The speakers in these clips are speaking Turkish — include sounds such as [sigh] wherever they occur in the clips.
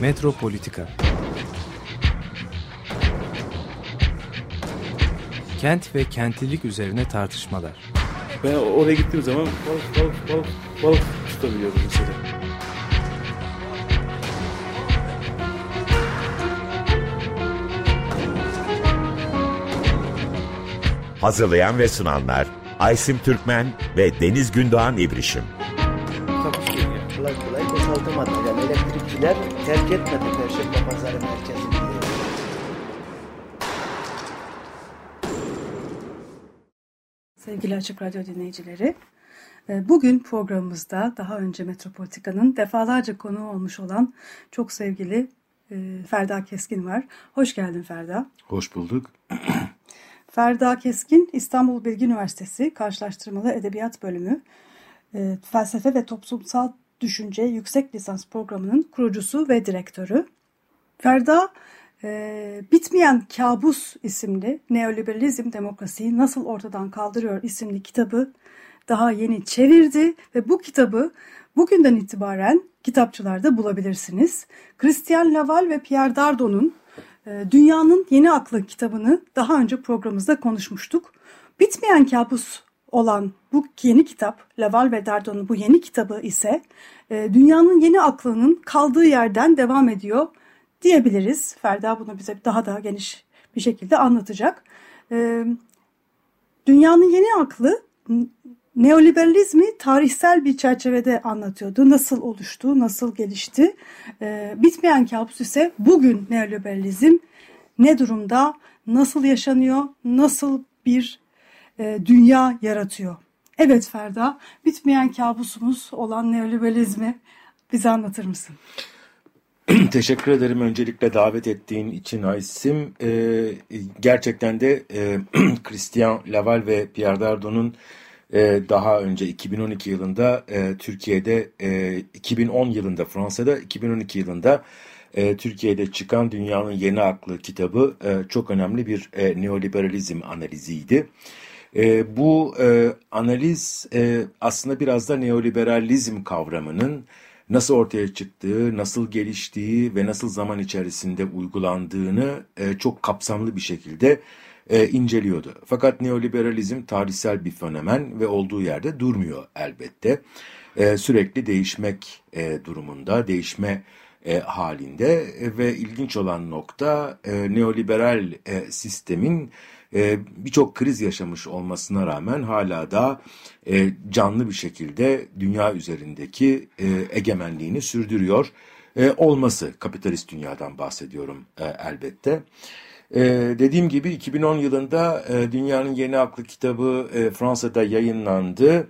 Metropolitika Kent ve kentlilik üzerine tartışmalar. Ben oraya gittiğim zaman balık balık balık balık tutabiliyordum mesela. Hazırlayan ve sunanlar Aysim Türkmen ve Deniz Gündoğan İbrişim. Terk etmedi Perşembe Pazarı merkezini. Sevgili Açık Radyo dinleyicileri, e, bugün programımızda daha önce Metropolitika'nın defalarca konuğu olmuş olan çok sevgili e, Ferda Keskin var. Hoş geldin Ferda. Hoş bulduk. [clears throat] Ferda Keskin, İstanbul Bilgi Üniversitesi Karşılaştırmalı Edebiyat Bölümü e, Felsefe ve Toplumsal Düşünce Yüksek Lisans Programı'nın kurucusu ve direktörü. Ferda, e, Bitmeyen Kabus isimli Neoliberalizm Demokrasiyi Nasıl Ortadan Kaldırıyor isimli kitabı daha yeni çevirdi ve bu kitabı bugünden itibaren kitapçılarda bulabilirsiniz. Christian Laval ve Pierre Dardon'un e, Dünyanın Yeni Aklı kitabını daha önce programımızda konuşmuştuk. Bitmeyen kabus olan bu yeni kitap, Laval ve Dardon'un bu yeni kitabı ise e, dünyanın yeni aklının kaldığı yerden devam ediyor diyebiliriz. Ferda bunu bize daha da geniş bir şekilde anlatacak. E, dünyanın yeni aklı neoliberalizmi tarihsel bir çerçevede anlatıyordu. Nasıl oluştu, nasıl gelişti. E, bitmeyen kabus ise bugün neoliberalizm ne durumda, nasıl yaşanıyor, nasıl bir e, dünya yaratıyor. Evet Ferda, bitmeyen kabusumuz olan neoliberalizmi bize anlatır mısın? [clears throat] Teşekkür ederim öncelikle davet ettiğin için Aysim. Ee, gerçekten de e, [clears throat] Christian Laval ve Pierre Dardon'un e, daha önce 2012 yılında e, Türkiye'de, e, 2010 yılında Fransa'da, 2012 yılında e, Türkiye'de çıkan Dünyanın Yeni Aklı kitabı e, çok önemli bir e, neoliberalizm analiziydi. Bu e, analiz e, aslında biraz da neoliberalizm kavramının nasıl ortaya çıktığı, nasıl geliştiği ve nasıl zaman içerisinde uygulandığını e, çok kapsamlı bir şekilde e, inceliyordu. Fakat neoliberalizm tarihsel bir fenomen ve olduğu yerde durmuyor elbette. E, sürekli değişmek e, durumunda, değişme e, halinde e, ve ilginç olan nokta e, neoliberal e, sistemin e, birçok kriz yaşamış olmasına rağmen hala da e, canlı bir şekilde dünya üzerindeki e, egemenliğini sürdürüyor e, olması. Kapitalist dünyadan bahsediyorum elbette. Dediğim gibi 2010 yılında Dünyanın Yeni Aklı kitabı Fransa'da yayınlandı.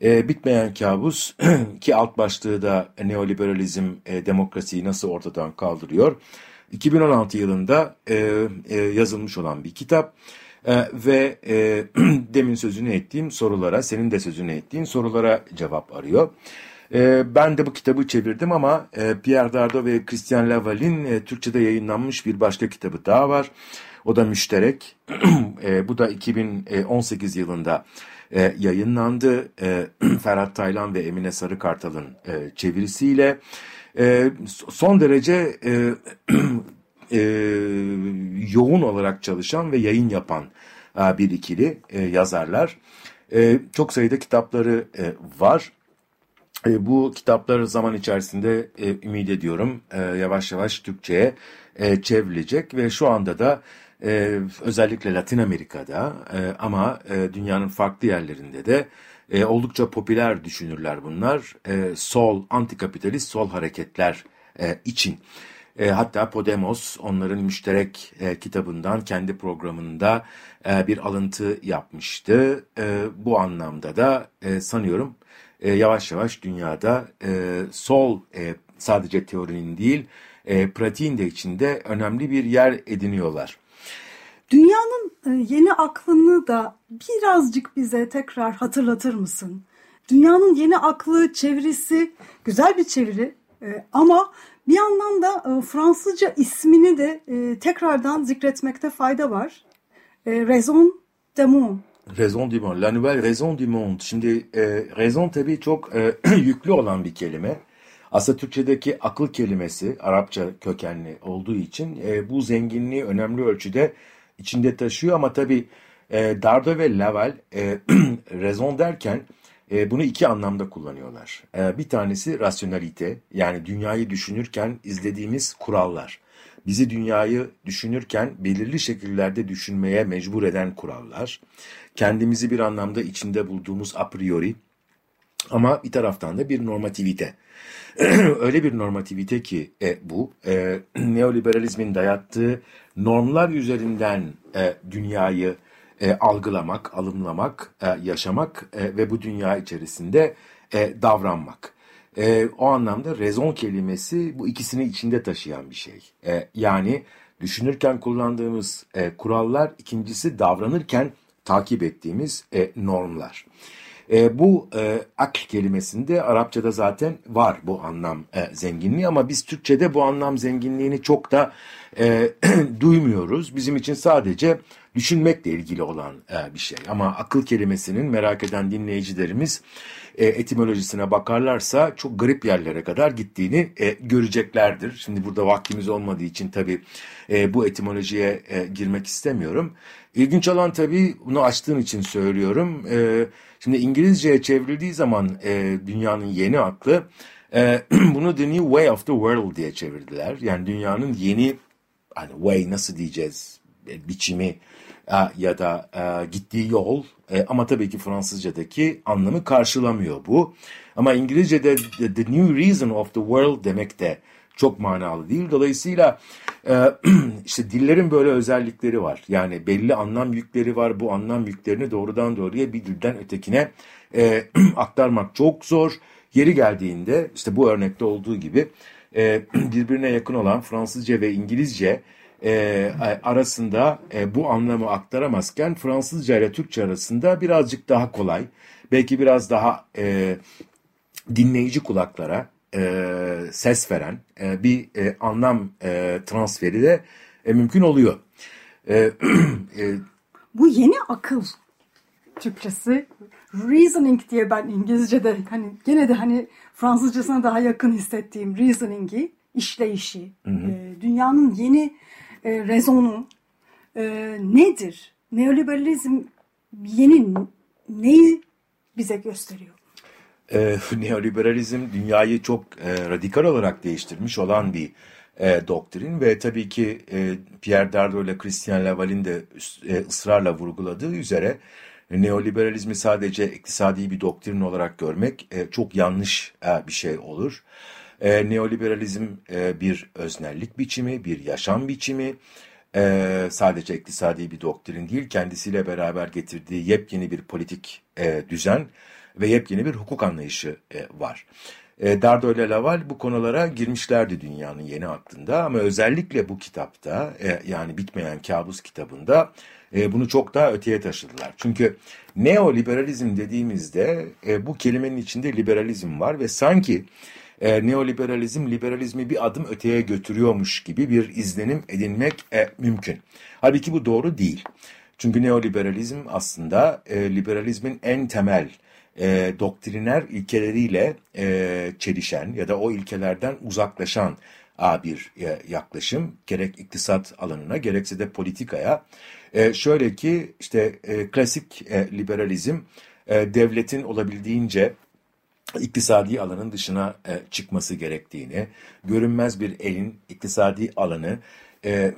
Bitmeyen kabus [clears throat] ki alt başlığı da neoliberalizm demokrasiyi nasıl ortadan kaldırıyor. 2016 yılında e, e, yazılmış olan bir kitap e, ve e, [clears throat] demin sözünü ettiğim sorulara, senin de sözünü ettiğin sorulara cevap arıyor. E, ben de bu kitabı çevirdim ama e, Pierre Dardot ve Christian Laval'in e, Türkçe'de yayınlanmış bir başka kitabı daha var. O da müşterek. [clears throat] e, bu da 2018 yılında e, yayınlandı. E, [clears throat] Ferhat Taylan ve Emine Sarıkartal'ın e, çevirisiyle. E, son derece e, [clears throat] e, yoğun olarak çalışan ve yayın yapan e, bir ikili e, yazarlar. E, çok sayıda kitapları e, var. E, bu kitaplar zaman içerisinde e, ümit ediyorum e, yavaş yavaş Türkçe'ye e, çevrilecek ve şu anda da e, özellikle Latin Amerika'da e, ama e, dünyanın farklı yerlerinde de e, oldukça popüler düşünürler bunlar. E, sol, antikapitalist sol hareketler e, için. E, hatta Podemos onların müşterek e, kitabından kendi programında e, bir alıntı yapmıştı. E, bu anlamda da e, sanıyorum e, yavaş yavaş dünyada e, sol e, sadece teorinin değil e, pratiğin de içinde önemli bir yer ediniyorlar. Dünyanın e, yeni aklını da birazcık bize tekrar hatırlatır mısın? Dünyanın yeni aklı çevirisi güzel bir çeviri e, ama bir yandan da e, Fransızca ismini de tekrardan zikretmekte fayda var. Raison de monde. Raison du monde. La nouvelle raison du monde. Şimdi e, raison tabii çok e, [clears throat] yüklü olan bir kelime. Aslında Türkçedeki akıl kelimesi Arapça kökenli olduğu için e, bu zenginliği önemli ölçüde içinde taşıyor ama tabii e, Dardo ve Laval e, [clears throat] rezon derken e, bunu iki anlamda kullanıyorlar. E, bir tanesi rasyonalite yani dünyayı düşünürken izlediğimiz kurallar. Bizi dünyayı düşünürken belirli şekillerde düşünmeye mecbur eden kurallar. Kendimizi bir anlamda içinde bulduğumuz a priori ama bir taraftan da bir normativite. [clears throat] Öyle bir normativite ki e, bu e, [clears throat] neoliberalizmin dayattığı normlar üzerinden e, dünyayı e, algılamak, alımlamak, e, yaşamak e, ve bu dünya içerisinde e, davranmak. E, o anlamda rezon kelimesi bu ikisini içinde taşıyan bir şey. E, yani düşünürken kullandığımız e, kurallar, ikincisi davranırken takip ettiğimiz e, normlar. E, bu e, akl kelimesinde Arapçada zaten var bu anlam e, zenginliği ama biz Türkçe'de bu anlam zenginliğini çok da e, [clears throat] duymuyoruz. Bizim için sadece düşünmekle ilgili olan e, bir şey. Ama akıl kelimesinin merak eden dinleyicilerimiz e, etimolojisine bakarlarsa çok garip yerlere kadar gittiğini e, göreceklerdir. Şimdi burada vaktimiz olmadığı için tabii e, bu etimolojiye e, girmek istemiyorum. İlginç olan tabii bunu açtığın için söylüyorum. E, şimdi İngilizceye çevrildiği zaman e, dünyanın yeni aklı e, [clears throat] bunu The New Way of the World diye çevirdiler. Yani dünyanın yeni hani way nasıl diyeceğiz e, biçimi e, ya da e, gittiği yol e, ama tabii ki Fransızcadaki anlamı karşılamıyor bu. Ama İngilizce'de the, the new reason of the world demek de çok manalı değil. Dolayısıyla e, [clears throat] işte dillerin böyle özellikleri var. Yani belli anlam yükleri var. Bu anlam yüklerini doğrudan doğruya bir dilden ötekine e, [clears throat] aktarmak çok zor. Yeri geldiğinde işte bu örnekte olduğu gibi e, [clears throat] birbirine yakın olan Fransızca ve İngilizce e, arasında e, bu anlamı aktaramazken Fransızca ile Türkçe arasında birazcık daha kolay, belki biraz daha e, dinleyici kulaklara e, ses veren e, bir e, anlam e, transferi de e, mümkün oluyor. E, [clears throat] e, bu yeni akıl Türkçesi reasoning diye ben İngilizce'de hani gene de hani Fransızcasına daha yakın hissettiğim reasoning'i işleyişi, hı hı. E, dünyanın yeni e, rezonu e, nedir? Neoliberalizm yeni neyi bize gösteriyor? E, [laughs] neoliberalizm dünyayı çok e, radikal olarak değiştirmiş olan bir e, doktrin ve tabii ki e, Pierre Dardot ile Christian Laval'in de e, ısrarla vurguladığı üzere neoliberalizmi sadece iktisadi bir doktrin olarak görmek e, çok yanlış e, bir şey olur. E, neoliberalizm e, bir öznellik biçimi, bir yaşam biçimi. E, sadece iktisadi bir doktrin değil, kendisiyle beraber getirdiği yepyeni bir politik e, düzen ve yepyeni bir hukuk anlayışı e, var. E, Dardo ile Laval bu konulara girmişlerdi dünyanın yeni aklında ama özellikle bu kitapta e, yani Bitmeyen Kabus kitabında e, bunu çok daha öteye taşıdılar. Çünkü neoliberalizm dediğimizde e, bu kelimenin içinde liberalizm var ve sanki e, neoliberalizm liberalizmi bir adım öteye götürüyormuş gibi bir izlenim edinmek e, mümkün. Halbuki bu doğru değil. Çünkü neoliberalizm aslında e, liberalizmin en temel e, doktriner ilkeleriyle e, çelişen ya da o ilkelerden uzaklaşan bir e, yaklaşım gerek iktisat alanına gerekse de politikaya. E, şöyle ki işte e, klasik e, liberalizm e, devletin olabildiğince iktisadi alanın dışına e, çıkması gerektiğini, görünmez bir elin iktisadi alanı e, [clears throat]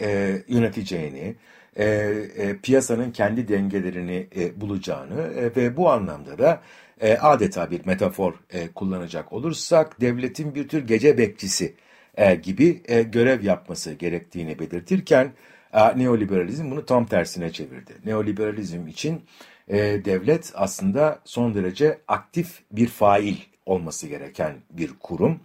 e, yöneteceğini, e, e, piyasanın kendi dengelerini e, bulacağını e, ve bu anlamda da e, adeta bir metafor e, kullanacak olursak devletin bir tür gece bekçisi e, gibi e, görev yapması gerektiğini belirtirken e, neoliberalizm bunu tam tersine çevirdi. Neoliberalizm için e, devlet aslında son derece aktif bir fail olması gereken bir kurum.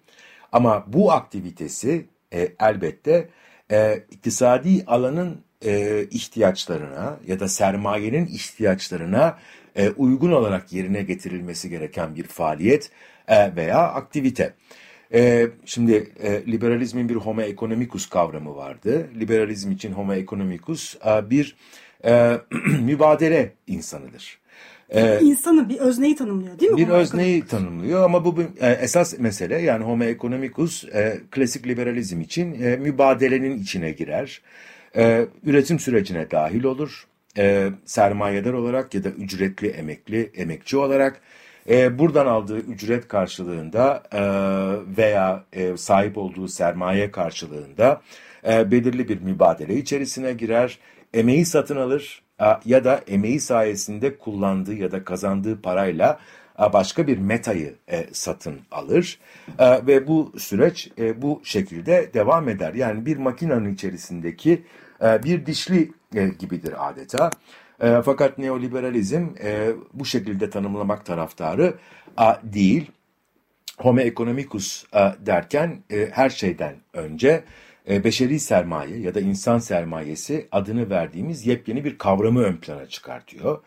Ama bu aktivitesi e, elbette e, iktisadi alanın e, ihtiyaçlarına ya da sermayenin ihtiyaçlarına e, uygun olarak yerine getirilmesi gereken bir faaliyet e, veya aktivite. E, şimdi e, liberalizmin bir homo economicus kavramı vardı. Liberalizm için homo economicus e, bir e, [clears throat] mübadele insanıdır. Ee, İnsanı bir özneyi tanımlıyor değil mi? Bir özneyi tanımlıyor ama bu e, esas mesele yani homo economicus e, klasik liberalizm için e, mübadelenin içine girer. E, üretim sürecine dahil olur. E, sermayedar olarak ya da ücretli emekli emekçi olarak e, buradan aldığı ücret karşılığında e, veya e, sahip olduğu sermaye karşılığında e, belirli bir mübadele içerisine girer. Emeği satın alır ya da emeği sayesinde kullandığı ya da kazandığı parayla başka bir metayı e, satın alır e, ve bu süreç e, bu şekilde devam eder. Yani bir makinenin içerisindeki bir dişli gibidir adeta. Fakat neoliberalizm bu şekilde tanımlamak taraftarı değil. Homo economicus derken her şeyden önce e, beşeri sermaye ya da insan sermayesi adını verdiğimiz yepyeni bir kavramı ön plana çıkartıyor.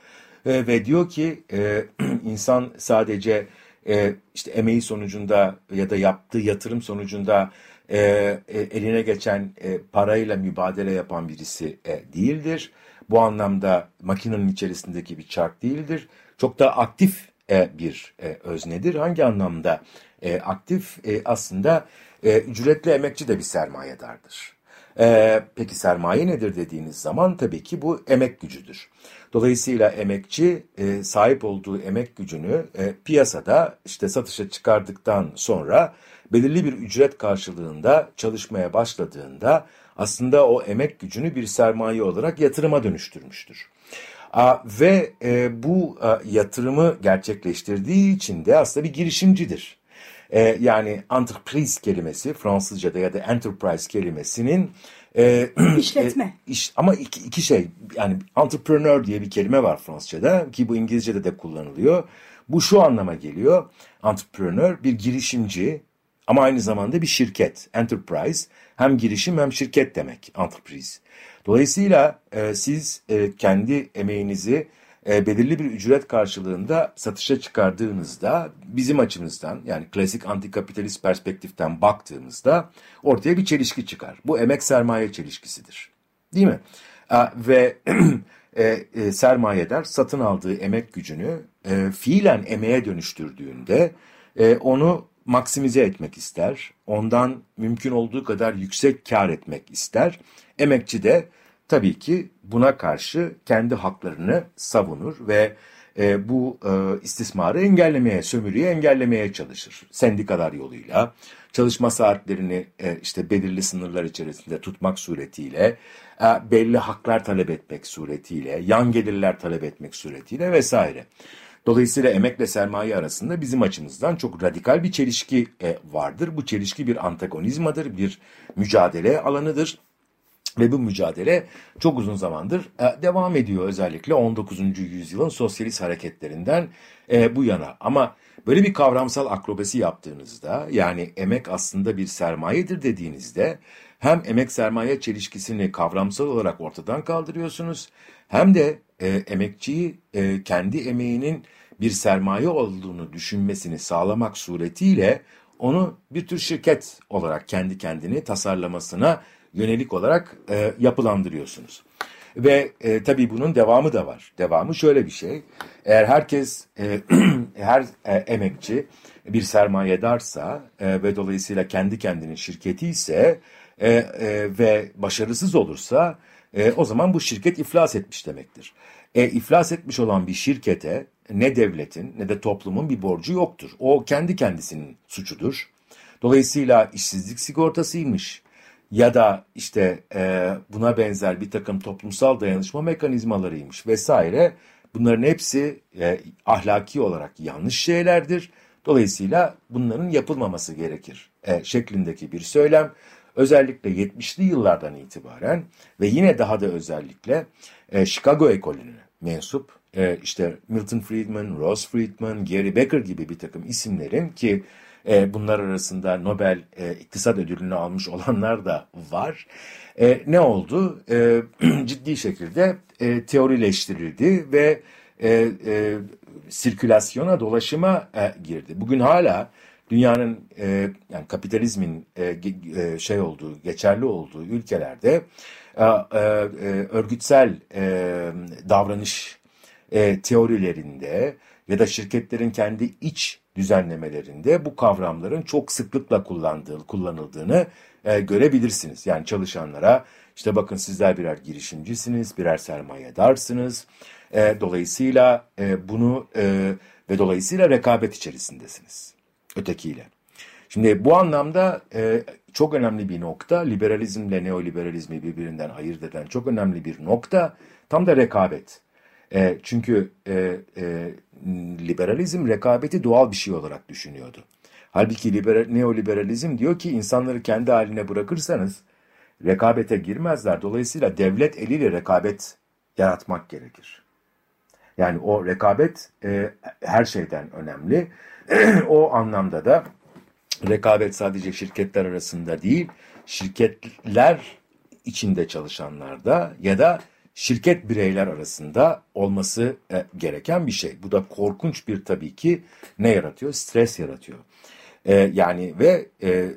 E, ve diyor ki e, [clears throat] insan sadece işte emeği sonucunda ya da yaptığı yatırım sonucunda eline geçen parayla mübadele yapan birisi değildir. Bu anlamda makinenin içerisindeki bir çark değildir. Çok da aktif bir öznedir. Hangi anlamda aktif? Aslında e, ücretli emekçi de bir sermayedardır. E, peki sermaye nedir dediğiniz zaman tabii ki bu emek gücüdür. Dolayısıyla emekçi e, sahip olduğu emek gücünü e, piyasada işte satışa çıkardıktan sonra belirli bir ücret karşılığında çalışmaya başladığında aslında o emek gücünü bir sermaye olarak yatırıma dönüştürmüştür. A, ve e, bu a, yatırımı gerçekleştirdiği için de aslında bir girişimcidir. E, yani entreprise kelimesi Fransızca'da ya da enterprise kelimesinin e, [clears throat] işletme. E, iş, ama iki, iki şey yani entrepreneur diye bir kelime var Fransızca'da ki bu İngilizce'de de kullanılıyor. Bu şu anlama geliyor. Entrepreneur bir girişimci ama aynı zamanda bir şirket. Enterprise hem girişim hem şirket demek entreprise. Dolayısıyla e, siz e, kendi emeğinizi e, belirli bir ücret karşılığında satışa çıkardığınızda bizim açımızdan yani klasik antikapitalist perspektiften baktığımızda ortaya bir çelişki çıkar. Bu emek sermaye çelişkisidir. Değil mi? E, ve [clears throat] e, e, sermayedar satın aldığı emek gücünü e, fiilen emeğe dönüştürdüğünde e, onu maksimize etmek ister. Ondan mümkün olduğu kadar yüksek kar etmek ister. Emekçi de tabii ki buna karşı kendi haklarını savunur ve e, bu e, istismarı engellemeye, sömürüyü engellemeye çalışır. Sendikalar yoluyla, çalışma saatlerini e, işte belirli sınırlar içerisinde tutmak suretiyle, e, belli haklar talep etmek suretiyle, yan gelirler talep etmek suretiyle vesaire. Dolayısıyla emekle sermaye arasında bizim açımızdan çok radikal bir çelişki e, vardır. Bu çelişki bir antagonizmadır, bir mücadele alanıdır. Ve bu mücadele çok uzun zamandır e, devam ediyor özellikle 19. yüzyılın sosyalist hareketlerinden e, bu yana. Ama böyle bir kavramsal akrobasi yaptığınızda yani emek aslında bir sermayedir dediğinizde hem emek sermaye çelişkisini kavramsal olarak ortadan kaldırıyorsunuz hem de e, emekçiyi kendi emeğinin bir sermaye olduğunu düşünmesini sağlamak suretiyle onu bir tür şirket olarak kendi kendini tasarlamasına yönelik olarak e, yapılandırıyorsunuz. Ve e, tabii bunun devamı da var. Devamı şöyle bir şey. Eğer herkes, e, [clears throat] her e, emekçi bir sermayedarsa e, ve dolayısıyla kendi kendinin şirketi ise e, e, ve başarısız olursa e, o zaman bu şirket iflas etmiş demektir. E, iflas etmiş olan bir şirkete ne devletin ne de toplumun bir borcu yoktur. O kendi kendisinin suçudur. Dolayısıyla işsizlik sigortasıymış, ya da işte e, buna benzer bir takım toplumsal dayanışma mekanizmalarıymış vesaire. Bunların hepsi e, ahlaki olarak yanlış şeylerdir. Dolayısıyla bunların yapılmaması gerekir e, şeklindeki bir söylem. Özellikle 70'li yıllardan itibaren ve yine daha da özellikle e, Chicago ekolüne mensup e, işte Milton Friedman, Ross Friedman, Gary Becker gibi bir takım isimlerin ki e, bunlar arasında Nobel e, İktisat Ödülünü almış [laughs] olanlar da var. E, ne oldu? E, [clears throat] ciddi şekilde e, teorileştirildi ve e, e, sirkülasyona, dolaşıma e, girdi. Bugün hala dünyanın e, yani kapitalizmin e, e, şey olduğu, geçerli olduğu ülkelerde e, e, örgütsel e, davranış e, teorilerinde ya da şirketlerin kendi iç düzenlemelerinde bu kavramların çok sıklıkla kullandığı, kullanıldığını e, görebilirsiniz. Yani çalışanlara işte bakın sizler birer girişimcisiniz, birer sermayedarsınız. E, dolayısıyla e, bunu e, ve dolayısıyla rekabet içerisindesiniz ötekiyle. Şimdi bu anlamda e, çok önemli bir nokta, liberalizmle neoliberalizmi birbirinden ayırt eden çok önemli bir nokta tam da rekabet. E, çünkü e, e, liberalizm rekabeti doğal bir şey olarak düşünüyordu. Halbuki liberal, neoliberalizm diyor ki insanları kendi haline bırakırsanız rekabete girmezler. Dolayısıyla devlet eliyle rekabet yaratmak gerekir. Yani o rekabet e, her şeyden önemli. [clears throat] o anlamda da rekabet sadece şirketler arasında değil, şirketler içinde çalışanlarda ya da şirket bireyler arasında olması e, gereken bir şey. Bu da korkunç bir tabii ki ne yaratıyor? Stres yaratıyor. E, yani ve e,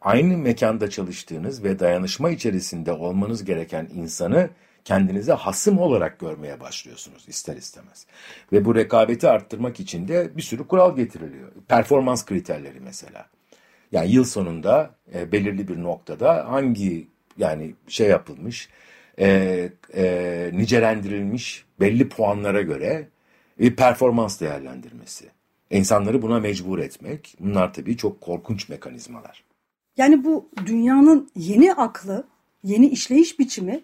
aynı mekanda çalıştığınız ve dayanışma içerisinde olmanız gereken insanı kendinize hasım olarak görmeye başlıyorsunuz ister istemez. Ve bu rekabeti arttırmak için de bir sürü kural getiriliyor. Performans kriterleri mesela. Yani yıl sonunda belirli bir noktada hangi yani şey yapılmış, e, e, nicelendirilmiş belli puanlara göre bir performans değerlendirmesi. İnsanları buna mecbur etmek. Bunlar tabii çok korkunç mekanizmalar. Yani bu dünyanın yeni aklı, yeni işleyiş biçimi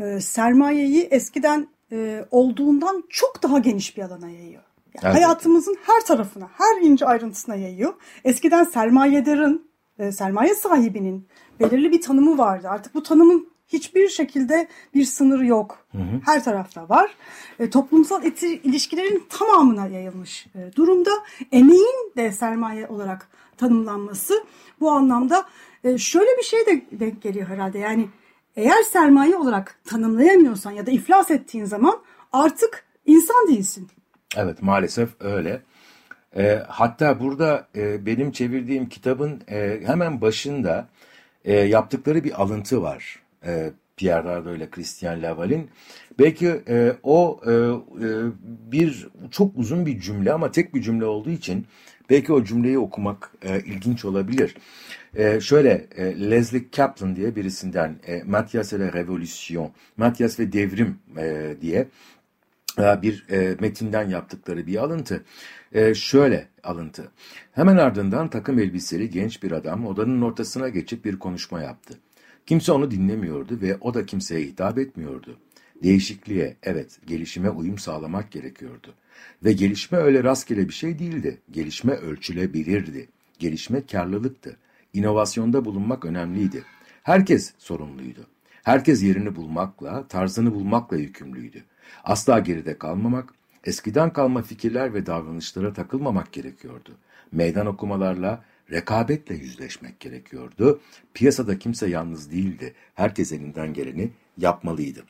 e, sermayeyi eskiden e, olduğundan çok daha geniş bir alana yayıyor. Yani hayatımızın her tarafına, her ince ayrıntısına yayıyor. Eskiden sermayedarın, e, sermaye sahibinin belirli bir tanımı vardı. Artık bu tanımın hiçbir şekilde bir sınırı yok. Hı hı. Her tarafta var. E, toplumsal eti, ilişkilerin tamamına yayılmış e, durumda. Emeğin de sermaye olarak tanımlanması bu anlamda e, şöyle bir şey de denk geliyor herhalde. Yani eğer sermaye olarak tanımlayamıyorsan ya da iflas ettiğin zaman artık insan değilsin. Evet maalesef öyle. E, hatta burada e, benim çevirdiğim kitabın e, hemen başında e, yaptıkları bir alıntı var. E, Pierre Dardo ile Christian Laval'in. Belki e, o e, e, bir çok uzun bir cümle ama tek bir cümle olduğu için belki o cümleyi okumak e, ilginç olabilir. E, şöyle e, Leslie Kaplan diye birisinden e, Mathias et la Révolution, Mathias ve Devrim e, diye e, bir e, metinden yaptıkları bir alıntı. E, şöyle alıntı. Hemen ardından takım elbiseli genç bir adam odanın ortasına geçip bir konuşma yaptı. Kimse onu dinlemiyordu ve o da kimseye hitap etmiyordu. Değişikliğe, evet, gelişime uyum sağlamak gerekiyordu. Ve gelişme öyle rastgele bir şey değildi. Gelişme ölçülebilirdi. Gelişme karlılıktı. İnovasyonda bulunmak önemliydi. Herkes sorumluydu. Herkes yerini bulmakla, tarzını bulmakla yükümlüydü. Asla geride kalmamak, eskiden kalma fikirler ve davranışlara takılmamak gerekiyordu. Meydan okumalarla, rekabetle yüzleşmek gerekiyordu. Piyasada kimse yalnız değildi. Herkes elinden geleni yapmalıydı.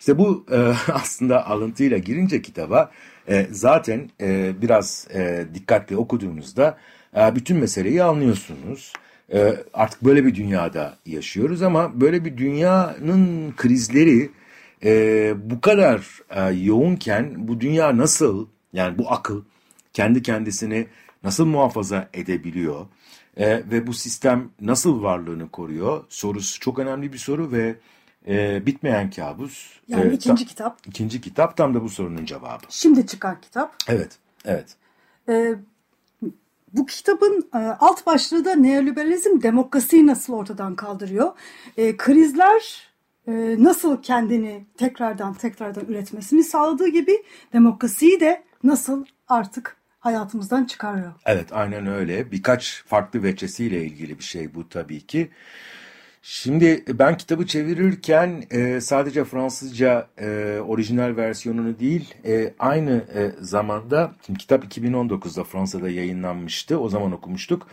İşte bu e, [laughs] aslında alıntıyla girince kitaba e, zaten e, biraz e, dikkatli okuduğunuzda e, bütün meseleyi anlıyorsunuz. E, artık böyle bir dünyada yaşıyoruz ama böyle bir dünyanın krizleri e, bu kadar e, yoğunken bu dünya nasıl yani bu akıl kendi kendisini nasıl muhafaza edebiliyor e, ve bu sistem nasıl varlığını koruyor sorusu çok önemli bir soru ve e, bitmeyen kabus. Yani e, ikinci tam, kitap. İkinci kitap tam da bu sorunun cevabı. Şimdi çıkan kitap. Evet, evet. E, bu kitabın e, alt başlığı da neoliberalizm demokrasiyi nasıl ortadan kaldırıyor? E, krizler e, nasıl kendini tekrardan tekrardan üretmesini sağladığı gibi demokrasiyi de nasıl artık hayatımızdan çıkarıyor. Evet aynen öyle. Birkaç farklı veçesiyle ilgili bir şey bu tabii ki. Şimdi ben kitabı çevirirken e, sadece Fransızca e, orijinal versiyonunu değil e, aynı e, zamanda kitap 2019'da Fransa'da yayınlanmıştı o zaman okumuştuk.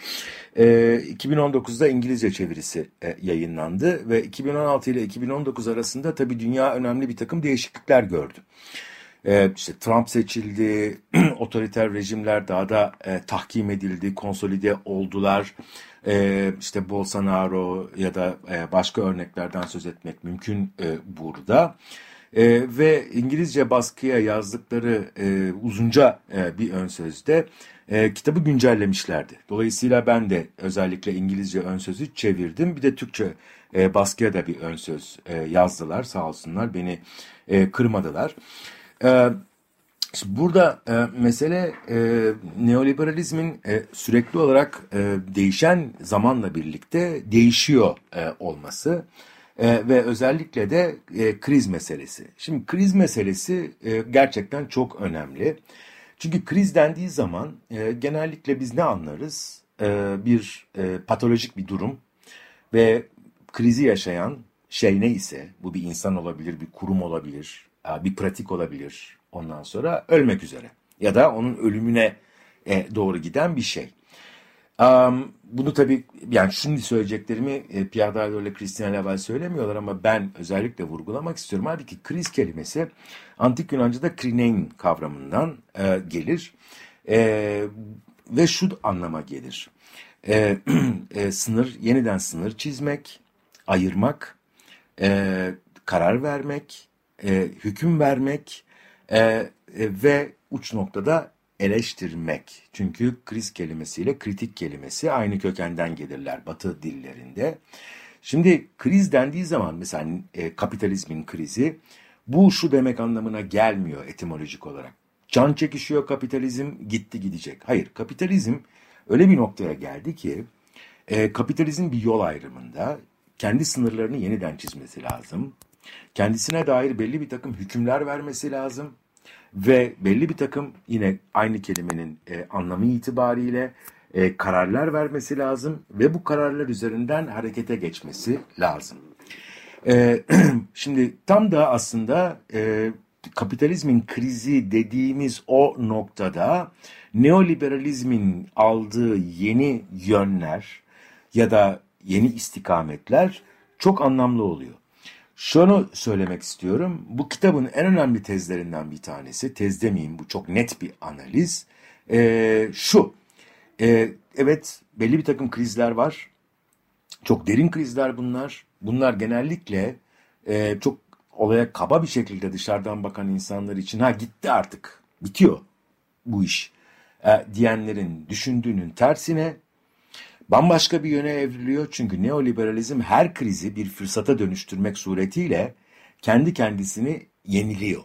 E, 2019'da İngilizce çevirisi e, yayınlandı ve 2016 ile 2019 arasında tabii dünya önemli bir takım değişiklikler gördü. İşte Trump seçildi, [clears throat] otoriter rejimler daha da e, tahkim edildi, konsolide oldular e, işte Bolsonaro ya da e, başka örneklerden söz etmek mümkün e, burada. E, ve İngilizce baskıya yazdıkları e, uzunca e, bir ön sözde e, kitabı güncellemişlerdi. Dolayısıyla ben de özellikle İngilizce ön sözü çevirdim. Bir de Türkçe e, baskıya da bir ön söz e, yazdılar sağ olsunlar beni e, kırmadılar. E, Burada e, mesele e, neoliberalizmin e, sürekli olarak e, değişen zamanla birlikte değişiyor e, olması e, ve özellikle de e, kriz meselesi. Şimdi kriz meselesi e, gerçekten çok önemli. Çünkü kriz dendiği zaman e, genellikle biz ne anlarız? E, bir e, patolojik bir durum ve krizi yaşayan şey neyse bu bir insan olabilir, bir kurum olabilir, bir pratik olabilir ondan sonra ölmek üzere ya da onun ölümüne e, doğru giden bir şey. Bunu tabii yani şimdi söyleyeceklerimi e, Pierre Dario ile Christian Laval söylemiyorlar ama ben özellikle vurgulamak istiyorum. Halbuki kriz kelimesi antik Yunanca'da krinein kavramından e, gelir e, ve şu anlama gelir. E, [clears throat] e, sınır, yeniden sınır çizmek, ayırmak, e, karar vermek, e, hüküm vermek e, e, ve uç noktada eleştirmek. Çünkü kriz kelimesiyle kritik kelimesi aynı kökenden gelirler Batı dillerinde. Şimdi kriz dendiği zaman mesela e, kapitalizmin krizi bu şu demek anlamına gelmiyor etimolojik olarak. Can çekişiyor kapitalizm gitti gidecek. Hayır kapitalizm öyle bir noktaya geldi ki e, kapitalizm bir yol ayrımında kendi sınırlarını yeniden çizmesi lazım. Kendisine dair belli bir takım hükümler vermesi lazım ve belli bir takım yine aynı kelimenin e, anlamı itibariyle e, kararlar vermesi lazım ve bu kararlar üzerinden harekete geçmesi lazım. E, [clears throat] şimdi tam da aslında e, kapitalizmin krizi dediğimiz o noktada neoliberalizmin aldığı yeni yönler ya da yeni istikametler çok anlamlı oluyor. Şunu söylemek istiyorum. Bu kitabın en önemli tezlerinden bir tanesi, tez demeyeyim bu çok net bir analiz. E, şu, e, evet belli bir takım krizler var. Çok derin krizler bunlar. Bunlar genellikle e, çok olaya kaba bir şekilde dışarıdan bakan insanlar için ha gitti artık, bitiyor bu iş e, diyenlerin düşündüğünün tersine bambaşka bir yöne evriliyor. Çünkü neoliberalizm her krizi bir fırsata dönüştürmek suretiyle kendi kendisini yeniliyor.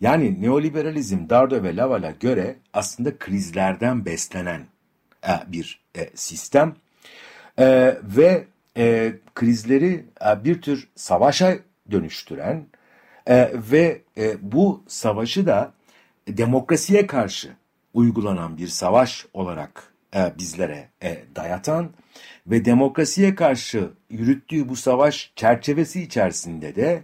Yani neoliberalizm Dardo ve Laval'a göre aslında krizlerden beslenen e, bir e, sistem e, ve krizleri bir tür savaşa dönüştüren ve bu savaşı da demokrasiye karşı uygulanan bir savaş olarak e, bizlere e, dayatan ve demokrasiye karşı yürüttüğü bu savaş çerçevesi içerisinde de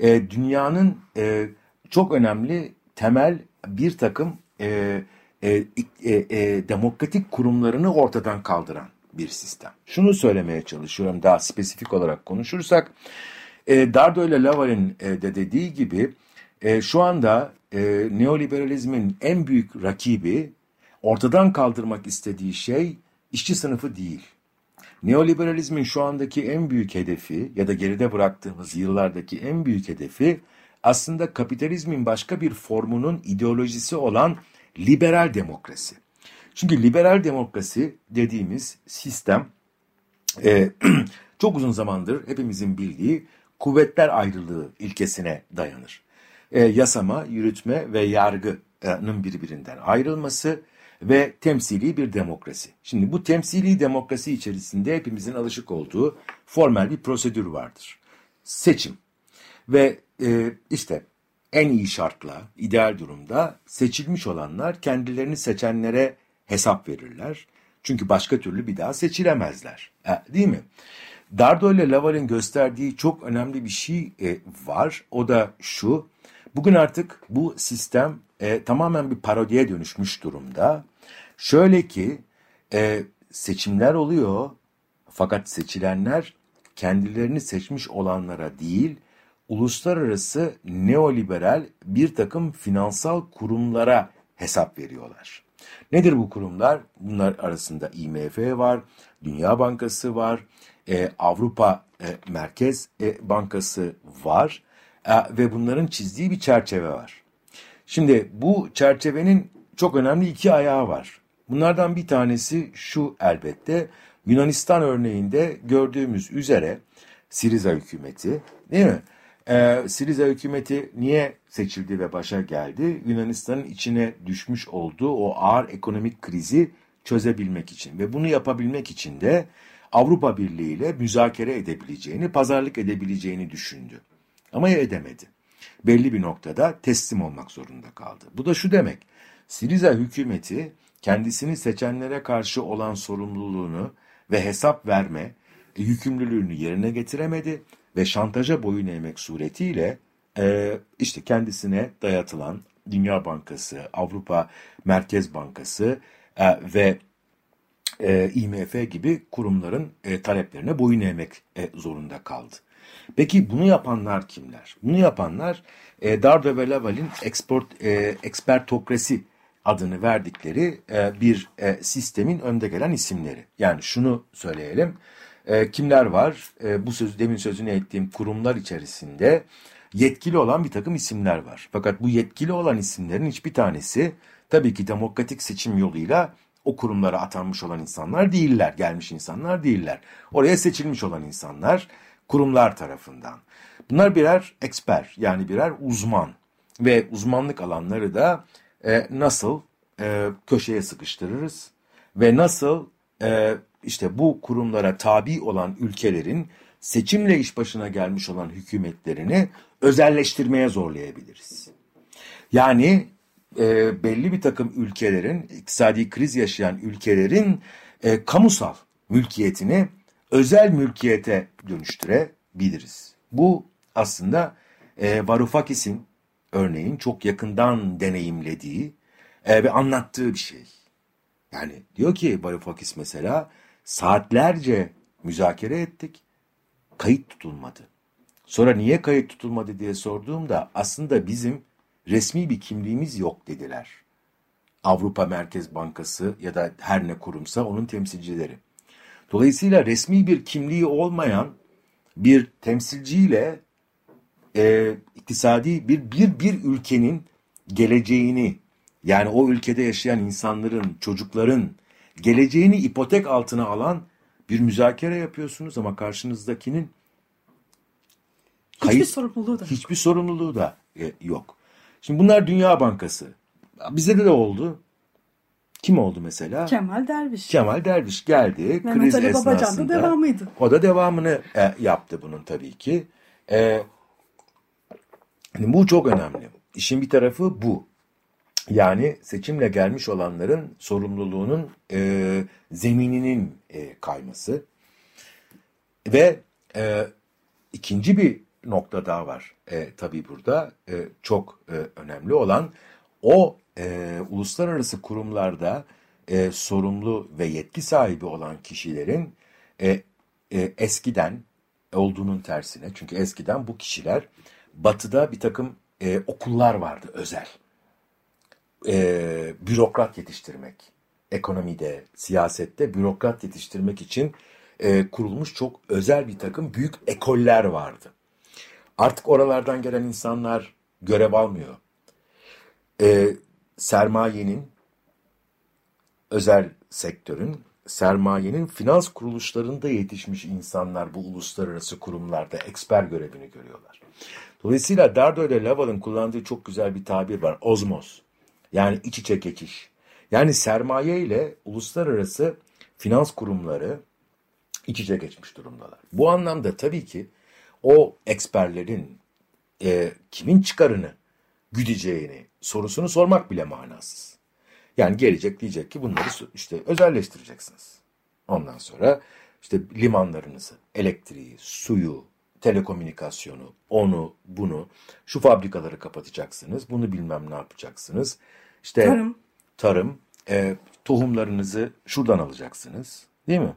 e, dünyanın e, çok önemli temel bir takım e, e, e, e, demokratik kurumlarını ortadan kaldıran bir sistem. Şunu söylemeye çalışıyorum daha spesifik olarak konuşursak. E, Dardo ile Laval'in e, de dediği gibi e, şu anda e, neoliberalizmin en büyük rakibi ortadan kaldırmak istediği şey işçi sınıfı değil. Neoliberalizmin şu andaki en büyük hedefi ya da geride bıraktığımız yıllardaki en büyük hedefi aslında kapitalizmin başka bir formunun ideolojisi olan liberal demokrasi. Çünkü liberal demokrasi dediğimiz sistem e, [clears throat] çok uzun zamandır hepimizin bildiği kuvvetler ayrılığı ilkesine dayanır. E, yasama, yürütme ve yargının birbirinden ayrılması ve temsili bir demokrasi. Şimdi bu temsili demokrasi içerisinde hepimizin alışık olduğu formel bir prosedür vardır. Seçim ve e, işte en iyi şartla, ideal durumda seçilmiş olanlar kendilerini seçenlere hesap verirler. Çünkü başka türlü bir daha seçilemezler. E, değil mi? Dardo ile Laval'in gösterdiği çok önemli bir şey e, var. O da şu. Bugün artık bu sistem e, tamamen bir parodiye dönüşmüş durumda. Şöyle ki e, seçimler oluyor fakat seçilenler kendilerini seçmiş olanlara değil, uluslararası neoliberal bir takım finansal kurumlara hesap veriyorlar. Nedir bu kurumlar? Bunlar arasında IMF var, Dünya Bankası var, e, Avrupa e, Merkez e, Bankası var E, ve bunların çizdiği bir çerçeve var. Şimdi bu çerçevenin çok önemli iki ayağı var. Bunlardan bir tanesi şu elbette Yunanistan örneğinde gördüğümüz üzere Siriza hükümeti değil mi? Ee, Siriza hükümeti niye seçildi ve başa geldi? Yunanistan'ın içine düşmüş olduğu o ağır ekonomik krizi çözebilmek için ve bunu yapabilmek için de Avrupa Birliği ile müzakere edebileceğini, pazarlık edebileceğini düşündü. Ama edemedi. Belli bir noktada teslim olmak zorunda kaldı. Bu da şu demek. Siriza hükümeti kendisini seçenlere karşı olan sorumluluğunu ve hesap verme yükümlülüğünü yerine getiremedi ve şantaja boyun eğmek suretiyle e, işte kendisine dayatılan Dünya Bankası, Avrupa Merkez Bankası e, ve e, IMF gibi kurumların e, taleplerine boyun eğmek e, zorunda kaldı. Peki bunu yapanlar kimler? Bunu yapanlar e, Dardo ve Laval'in e, ekspertokrasi adını verdikleri e, bir e, sistemin önde gelen isimleri. Yani şunu söyleyelim. E, kimler var? E, bu söz demin sözünü ettiğim kurumlar içerisinde yetkili olan bir takım isimler var. Fakat bu yetkili olan isimlerin hiçbir tanesi tabii ki demokratik seçim yoluyla o kurumlara atanmış olan insanlar değiller, gelmiş insanlar değiller. Oraya seçilmiş olan insanlar kurumlar tarafından. Bunlar birer eksper yani birer uzman ve uzmanlık alanları da e, nasıl e, köşeye sıkıştırırız ve nasıl e, işte bu kurumlara tabi olan ülkelerin seçimle iş başına gelmiş olan hükümetlerini özelleştirmeye zorlayabiliriz. Yani e, belli bir takım ülkelerin, iktisadi kriz yaşayan ülkelerin e, kamusal mülkiyetini özel mülkiyete dönüştürebiliriz. Bu aslında e, Varoufakis'in örneğin çok yakından deneyimlediği e, ve anlattığı bir şey. Yani diyor ki Varoufakis mesela saatlerce müzakere ettik, kayıt tutulmadı. Sonra niye kayıt tutulmadı diye sorduğumda aslında bizim resmi bir kimliğimiz yok dediler. Avrupa Merkez Bankası ya da her ne kurumsa onun temsilcileri. Dolayısıyla resmi bir kimliği olmayan bir temsilciyle e, iktisadi bir, bir, bir ülkenin geleceğini yani o ülkede yaşayan insanların, çocukların geleceğini ipotek altına alan bir müzakere yapıyorsunuz ama karşınızdakinin kayıt, hiçbir sorumluluğu da hiçbir sorumluluğu da e, yok. Şimdi bunlar Dünya Bankası. Bize de, de oldu. Kim oldu mesela? Kemal Derviş. Kemal Derviş geldi. Mehmet kriz Ali esnasında, Babacan da devamıydı. O da devamını e, yaptı bunun tabii ki. E, yani bu çok önemli. İşin bir tarafı bu. Yani seçimle gelmiş olanların sorumluluğunun e, zemininin e, kayması. Ve e, ikinci bir nokta daha var e, tabii burada e, çok e, önemli olan o e, uluslararası kurumlarda e, sorumlu ve yetki sahibi olan kişilerin e, e, eskiden olduğunun tersine çünkü eskiden bu kişiler batıda bir takım e, okullar vardı özel e, bürokrat yetiştirmek ekonomide siyasette bürokrat yetiştirmek için e, kurulmuş çok özel bir takım büyük ekoller vardı. Artık oralardan gelen insanlar görev almıyor. E, sermayenin, özel sektörün, sermayenin finans kuruluşlarında yetişmiş insanlar bu uluslararası kurumlarda eksper görevini görüyorlar. Dolayısıyla Dardo ile Laval'ın kullandığı çok güzel bir tabir var. Ozmos. Yani iç içe geçiş. Yani sermaye ile uluslararası finans kurumları iç içe geçmiş durumdalar. Bu anlamda tabii ki o eksperlerin e, kimin çıkarını güdeceğini sorusunu sormak bile manasız. Yani gelecek diyecek ki bunları işte özelleştireceksiniz. Ondan sonra işte limanlarınızı, elektriği, suyu, telekomünikasyonu, onu, bunu, şu fabrikaları kapatacaksınız, bunu bilmem ne yapacaksınız. İşte tarım, tarım e, tohumlarınızı şuradan alacaksınız, değil mi?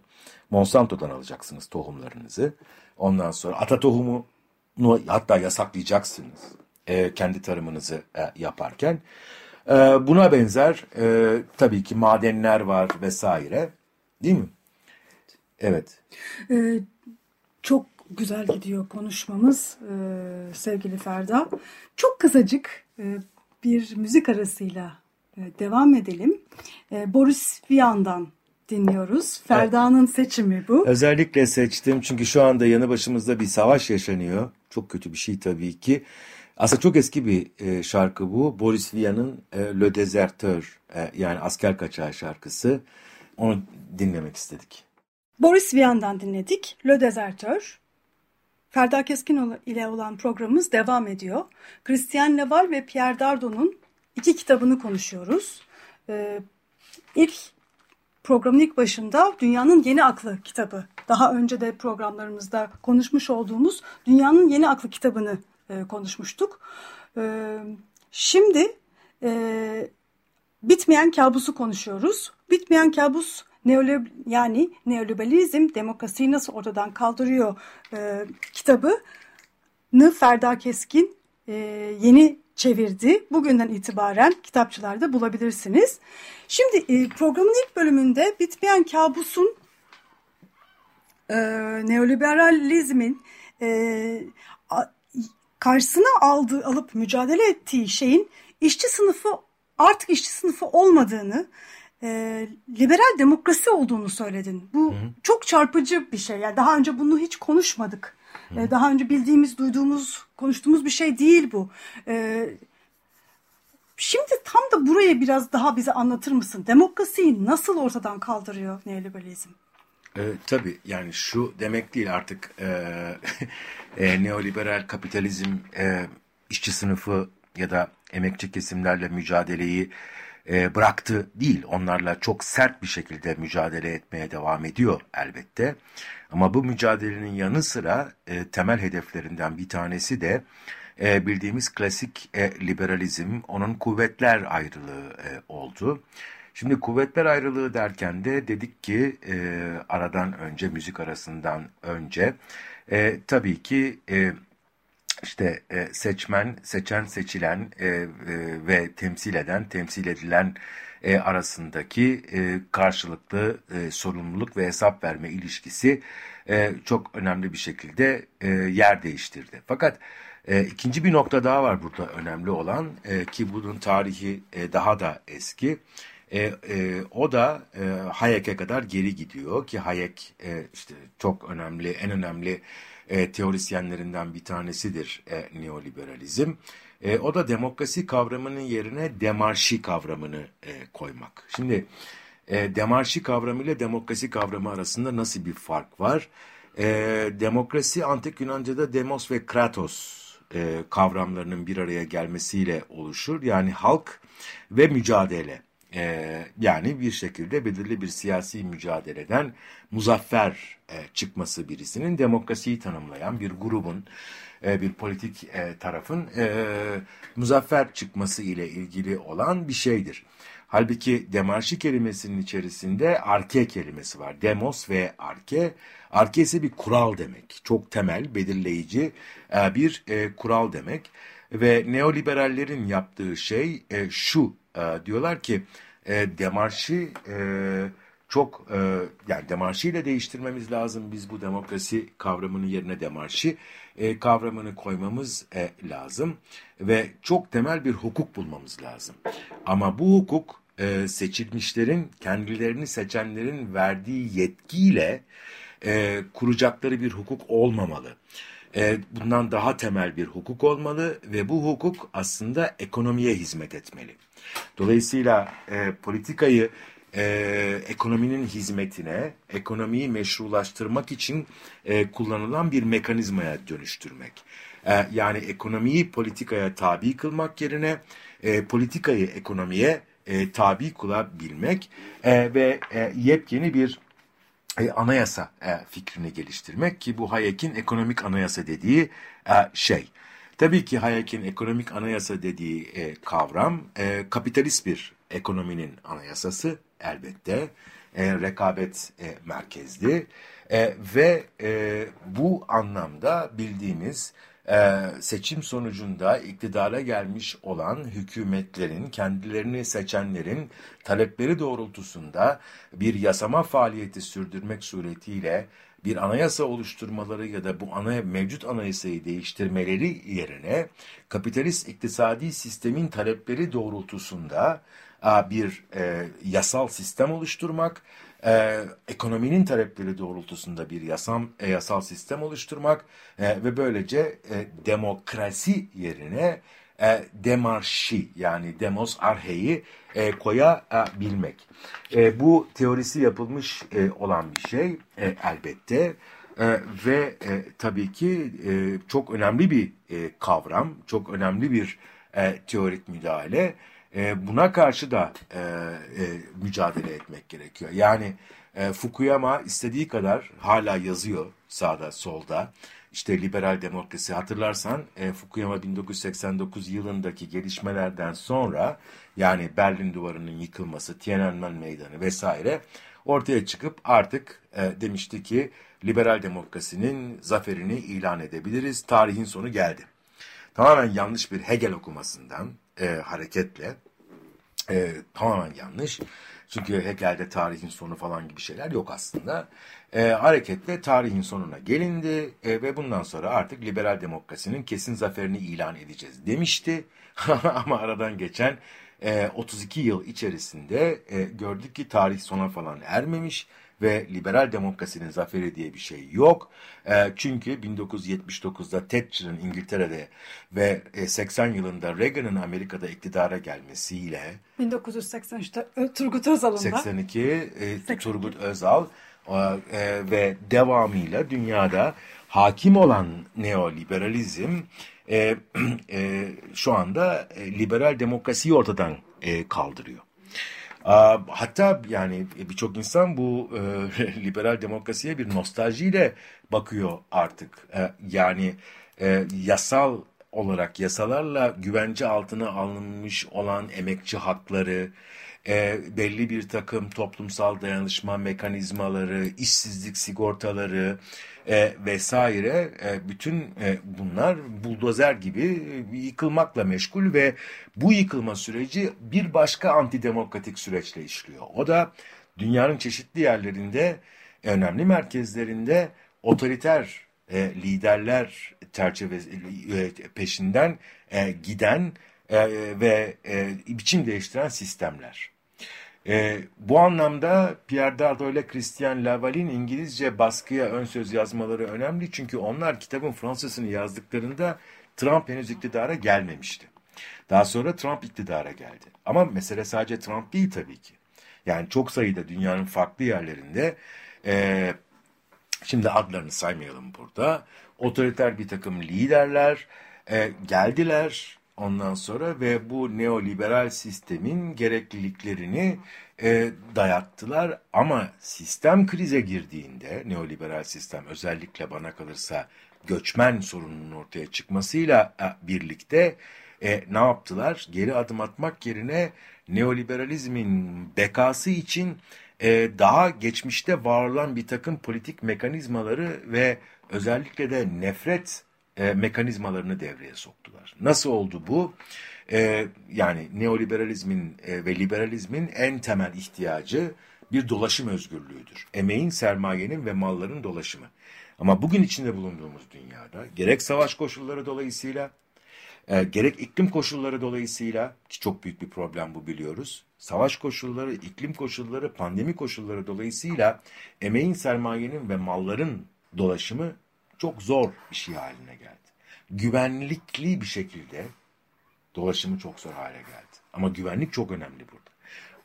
Monsanto'dan alacaksınız tohumlarınızı. Ondan sonra ata tohumu hatta yasaklayacaksınız e, kendi tarımınızı e, yaparken. E, buna benzer e, tabii ki madenler var vesaire değil mi? Evet. Ee, çok güzel gidiyor konuşmamız e, sevgili Ferda. Çok kısacık e, bir müzik arasıyla e, devam edelim. E, Boris Vian'dan dinliyoruz. Ferda'nın seçimi bu. Özellikle seçtim çünkü şu anda yanı başımızda bir savaş yaşanıyor. Çok kötü bir şey tabii ki. Aslında çok eski bir e, şarkı bu. Boris Vian'ın e, Le Deserteur e, yani asker kaçağı şarkısı. Onu dinlemek istedik. Boris Vian'dan dinledik. Le Deserteur. Ferda Keskin ile olan programımız devam ediyor. Christian Leval ve Pierre Dardon'un iki kitabını konuşuyoruz. Ee, ilk programın ilk başında Dünyanın Yeni Aklı kitabı. Daha önce de programlarımızda konuşmuş olduğumuz Dünyanın Yeni Aklı kitabını e, konuşmuştuk. E, şimdi e, Bitmeyen Kabusu konuşuyoruz. Bitmeyen Kabus Neolib yani neoliberalizm demokrasiyi nasıl ortadan kaldırıyor e, kitabını Ferda Keskin yeni çevirdi. Bugünden itibaren kitapçılarda bulabilirsiniz. Şimdi programın ilk bölümünde bitmeyen kabusun neoliberalizmin karşısına aldığı alıp mücadele ettiği şeyin işçi sınıfı artık işçi sınıfı olmadığını e, liberal demokrasi olduğunu söyledin. Bu Hı. çok çarpıcı bir şey. Yani daha önce bunu hiç konuşmadık. Hı. Daha önce bildiğimiz, duyduğumuz, konuştuğumuz bir şey değil bu. E, şimdi tam da buraya biraz daha bize anlatır mısın? Demokrasiyi nasıl ortadan kaldırıyor neoliberalizm? E, tabii yani şu demek değil artık e, e, neoliberal kapitalizm e, işçi sınıfı ya da emekçi kesimlerle mücadeleyi e, bıraktı değil. Onlarla çok sert bir şekilde mücadele etmeye devam ediyor elbette. Ama bu mücadelenin yanı sıra e, temel hedeflerinden bir tanesi de e, bildiğimiz klasik e, liberalizm, onun kuvvetler ayrılığı e, oldu. Şimdi kuvvetler ayrılığı derken de dedik ki e, aradan önce, müzik arasından önce e, tabii ki... E, işte e, seçmen, seçen, seçilen e, e, ve temsil eden, temsil edilen e, arasındaki e, karşılıklı e, sorumluluk ve hesap verme ilişkisi e, çok önemli bir şekilde e, yer değiştirdi. Fakat e, ikinci bir nokta daha var burada önemli olan e, ki bunun tarihi e, daha da eski. E, e, o da e, Hayek'e kadar geri gidiyor ki Hayek e, işte çok önemli, en önemli e, teorisyenlerinden bir tanesidir e, neoliberalizm. E, o da demokrasi kavramının yerine demarşi kavramını e, koymak. Şimdi e, demarşi kavramı ile demokrasi kavramı arasında nasıl bir fark var? E, demokrasi antik Yunanca'da demos ve kratos e, kavramlarının bir araya gelmesiyle oluşur. Yani halk ve mücadele. E, yani bir şekilde belirli bir siyasi mücadeleden muzaffer e, çıkması birisinin demokrasiyi tanımlayan bir grubun, e, bir politik e, tarafın e, muzaffer çıkması ile ilgili olan bir şeydir. Halbuki demarşi kelimesinin içerisinde arke kelimesi var. Demos ve arke. Arke ise bir kural demek. Çok temel, belirleyici e, bir e, kural demek. Ve neoliberallerin yaptığı şey e, şu e, diyorlar ki e, demarşı e, çok e, yani demarşiyle değiştirmemiz lazım. Biz bu demokrasi kavramının yerine demarşi e, kavramını koymamız e, lazım ve çok temel bir hukuk bulmamız lazım. Ama bu hukuk e, seçilmişlerin kendilerini seçenlerin verdiği yetkiyle e, kuracakları bir hukuk olmamalı. E, bundan daha temel bir hukuk olmalı ve bu hukuk aslında ekonomiye hizmet etmeli. Dolayısıyla e, politikayı e, ekonominin hizmetine, ekonomiyi meşrulaştırmak için e, kullanılan bir mekanizmaya dönüştürmek. E, yani ekonomiyi politikaya tabi kılmak yerine e, politikayı ekonomiye e, tabi kılabilmek e, ve e, yepyeni bir e, anayasa e, fikrini geliştirmek ki bu Hayek'in ekonomik anayasa dediği e, şey. Tabii ki Hayek'in ekonomik anayasa dediği e, kavram e, kapitalist bir ekonominin anayasası elbette. E, rekabet e, merkezli e, ve e, bu anlamda bildiğimiz e, seçim sonucunda iktidara gelmiş olan hükümetlerin, kendilerini seçenlerin talepleri doğrultusunda bir yasama faaliyeti sürdürmek suretiyle bir anayasa oluşturmaları ya da bu ana mevcut anayasayı değiştirmeleri yerine kapitalist iktisadi sistemin talepleri doğrultusunda bir e, yasal sistem oluşturmak, e, ekonominin talepleri doğrultusunda bir yasam, e, yasal sistem oluşturmak e, ve böylece e, demokrasi yerine e, demarşi yani demos arheyi e, koyabilmek. E, bu teorisi yapılmış e, olan bir şey e, elbette. E, ve e, tabii ki e, çok önemli bir e, kavram, çok önemli bir e, teorik müdahale. E, buna karşı da e, e, mücadele etmek gerekiyor. Yani e, Fukuyama istediği kadar hala yazıyor sağda solda. İşte liberal demokrasi hatırlarsan e, Fukuyama 1989 yılındaki gelişmelerden sonra yani Berlin Duvarı'nın yıkılması, Tiananmen Meydanı vesaire ortaya çıkıp artık e, demişti ki liberal demokrasinin zaferini ilan edebiliriz. Tarihin sonu geldi. Tamamen yanlış bir Hegel okumasından e, hareketle e, tamamen yanlış. Çünkü Hegel'de tarihin sonu falan gibi şeyler yok aslında. E, hareketle tarihin sonuna gelindi e, ve bundan sonra artık liberal demokrasinin kesin zaferini ilan edeceğiz demişti. [laughs] Ama aradan geçen e, 32 yıl içerisinde e, gördük ki tarih sona falan ermemiş ve liberal demokrasinin zaferi diye bir şey yok. E, çünkü 1979'da Thatcher'ın İngiltere'de ve e, 80 yılında Reagan'ın Amerika'da iktidara gelmesiyle 1983'te Turgut Özal'ın 82 e, Turgut Özal e, ve devamıyla dünyada hakim olan neoliberalizm e, [clears throat] e, şu anda e, liberal demokrasiyi ortadan e, kaldırıyor. Hatta yani birçok insan bu e, [laughs] liberal demokrasiye bir nostaljiyle bakıyor artık. E, yani e, yasal olarak yasalarla güvence altına alınmış olan emekçi hakları, e, belli bir takım toplumsal dayanışma mekanizmaları, işsizlik sigortaları e, vesaire e, bütün e, bunlar buldozer gibi yıkılmakla meşgul ve bu yıkılma süreci bir başka antidemokratik süreçle işliyor. O da dünyanın çeşitli yerlerinde önemli merkezlerinde otoriter e, liderler çerçeve e, peşinden e, giden e, ve e, biçim değiştiren sistemler. E, bu anlamda Pierre Dardo ile Christian Laval'in İngilizce baskıya ön söz yazmaları önemli. Çünkü onlar kitabın Fransızını yazdıklarında Trump henüz iktidara gelmemişti. Daha sonra Trump iktidara geldi. Ama mesele sadece Trump değil tabii ki. Yani çok sayıda dünyanın farklı yerlerinde e, şimdi adlarını saymayalım burada. Otoriter bir takım liderler e, geldiler ondan sonra ve bu neoliberal sistemin gerekliliklerini e, dayattılar. Ama sistem krize girdiğinde neoliberal sistem özellikle bana kalırsa göçmen sorununun ortaya çıkmasıyla e, birlikte e, ne yaptılar? Geri adım atmak yerine neoliberalizmin bekası için e, daha geçmişte var olan bir takım politik mekanizmaları ve özellikle de nefret e, mekanizmalarını devreye soktular. Nasıl oldu bu? E, yani neoliberalizmin e, ve liberalizmin en temel ihtiyacı bir dolaşım özgürlüğüdür. Emeğin, sermayenin ve malların dolaşımı. Ama bugün içinde bulunduğumuz dünyada gerek savaş koşulları dolayısıyla e, gerek iklim koşulları dolayısıyla ki çok büyük bir problem bu biliyoruz. Savaş koşulları, iklim koşulları, pandemi koşulları dolayısıyla emeğin, sermayenin ve malların dolaşımı çok zor bir şey haline geldi. Güvenlikli bir şekilde dolaşımı çok zor hale geldi. Ama güvenlik çok önemli burada.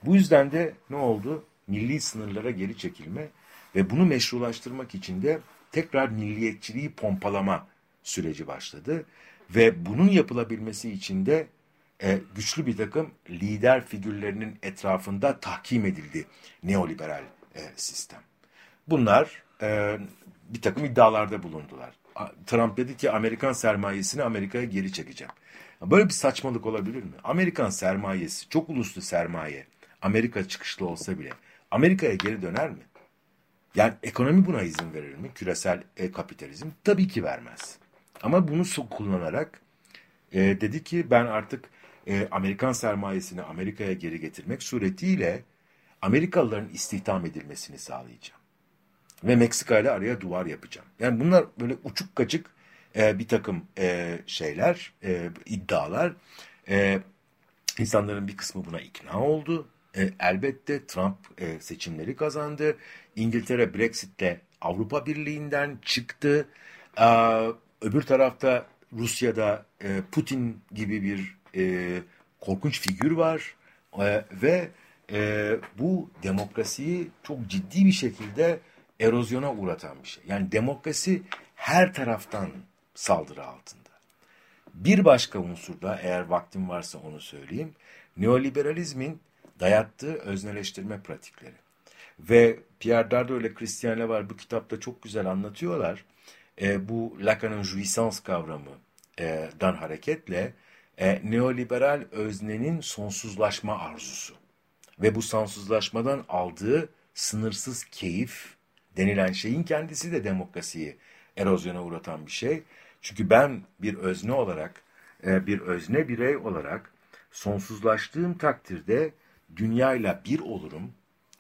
Bu yüzden de ne oldu? Milli sınırlara geri çekilme ve bunu meşrulaştırmak için de tekrar milliyetçiliği pompalama süreci başladı. Ve bunun yapılabilmesi için de e, güçlü bir takım lider figürlerinin etrafında tahkim edildi neoliberal e, sistem. Bunlar e, bir takım iddialarda bulundular. Trump dedi ki Amerikan sermayesini Amerika'ya geri çekeceğim. Böyle bir saçmalık olabilir mi? Amerikan sermayesi, çok uluslu sermaye, Amerika çıkışlı olsa bile Amerika'ya geri döner mi? Yani ekonomi buna izin verir mi? Küresel e, kapitalizm tabii ki vermez. Ama bunu kullanarak e, dedi ki ben artık e, Amerikan sermayesini Amerika'ya geri getirmek suretiyle Amerikalıların istihdam edilmesini sağlayacağım. Ve Meksika ile araya duvar yapacağım. Yani bunlar böyle uçuk kaçık e, bir takım e, şeyler, e, iddialar. E, insanların bir kısmı buna ikna oldu. E, elbette Trump e, seçimleri kazandı. İngiltere Brexit'le Avrupa Birliği'nden çıktı. E, öbür tarafta Rusya'da e, Putin gibi bir e, korkunç figür var. E, ve e, bu demokrasiyi çok ciddi bir şekilde erozyona uğratan bir şey. Yani demokrasi her taraftan saldırı altında. Bir başka unsur da eğer vaktim varsa onu söyleyeyim. Neoliberalizmin dayattığı özneleştirme pratikleri. Ve Pierre Dardot ile Christian Levar bu kitapta çok güzel anlatıyorlar. E, bu Lacan'ın jouissance kavramından e, hareketle e, neoliberal öznenin sonsuzlaşma arzusu ve bu sonsuzlaşmadan aldığı sınırsız keyif denilen şeyin kendisi de demokrasiyi erozyona uğratan bir şey. Çünkü ben bir özne olarak, e, bir özne birey olarak sonsuzlaştığım takdirde dünyayla bir olurum.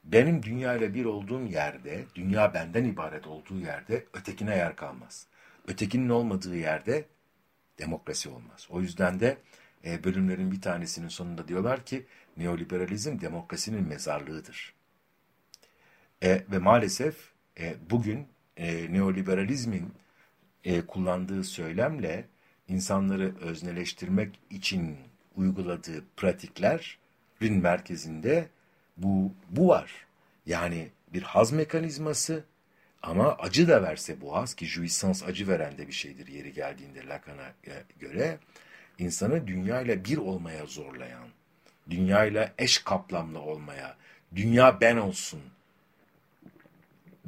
Benim dünyayla bir olduğum yerde, dünya benden ibaret olduğu yerde ötekine yer kalmaz. Ötekinin olmadığı yerde demokrasi olmaz. O yüzden de e, bölümlerin bir tanesinin sonunda diyorlar ki neoliberalizm demokrasinin mezarlığıdır. E, ve maalesef e, bugün e, neoliberalizmin e, kullandığı söylemle insanları özneleştirmek için uyguladığı pratiklerin merkezinde bu, bu var. Yani bir haz mekanizması ama acı da verse bu haz ki jouissance acı veren de bir şeydir yeri geldiğinde Lacan'a göre insanı dünyayla bir olmaya zorlayan, dünyayla eş kaplamlı olmaya, dünya ben olsun,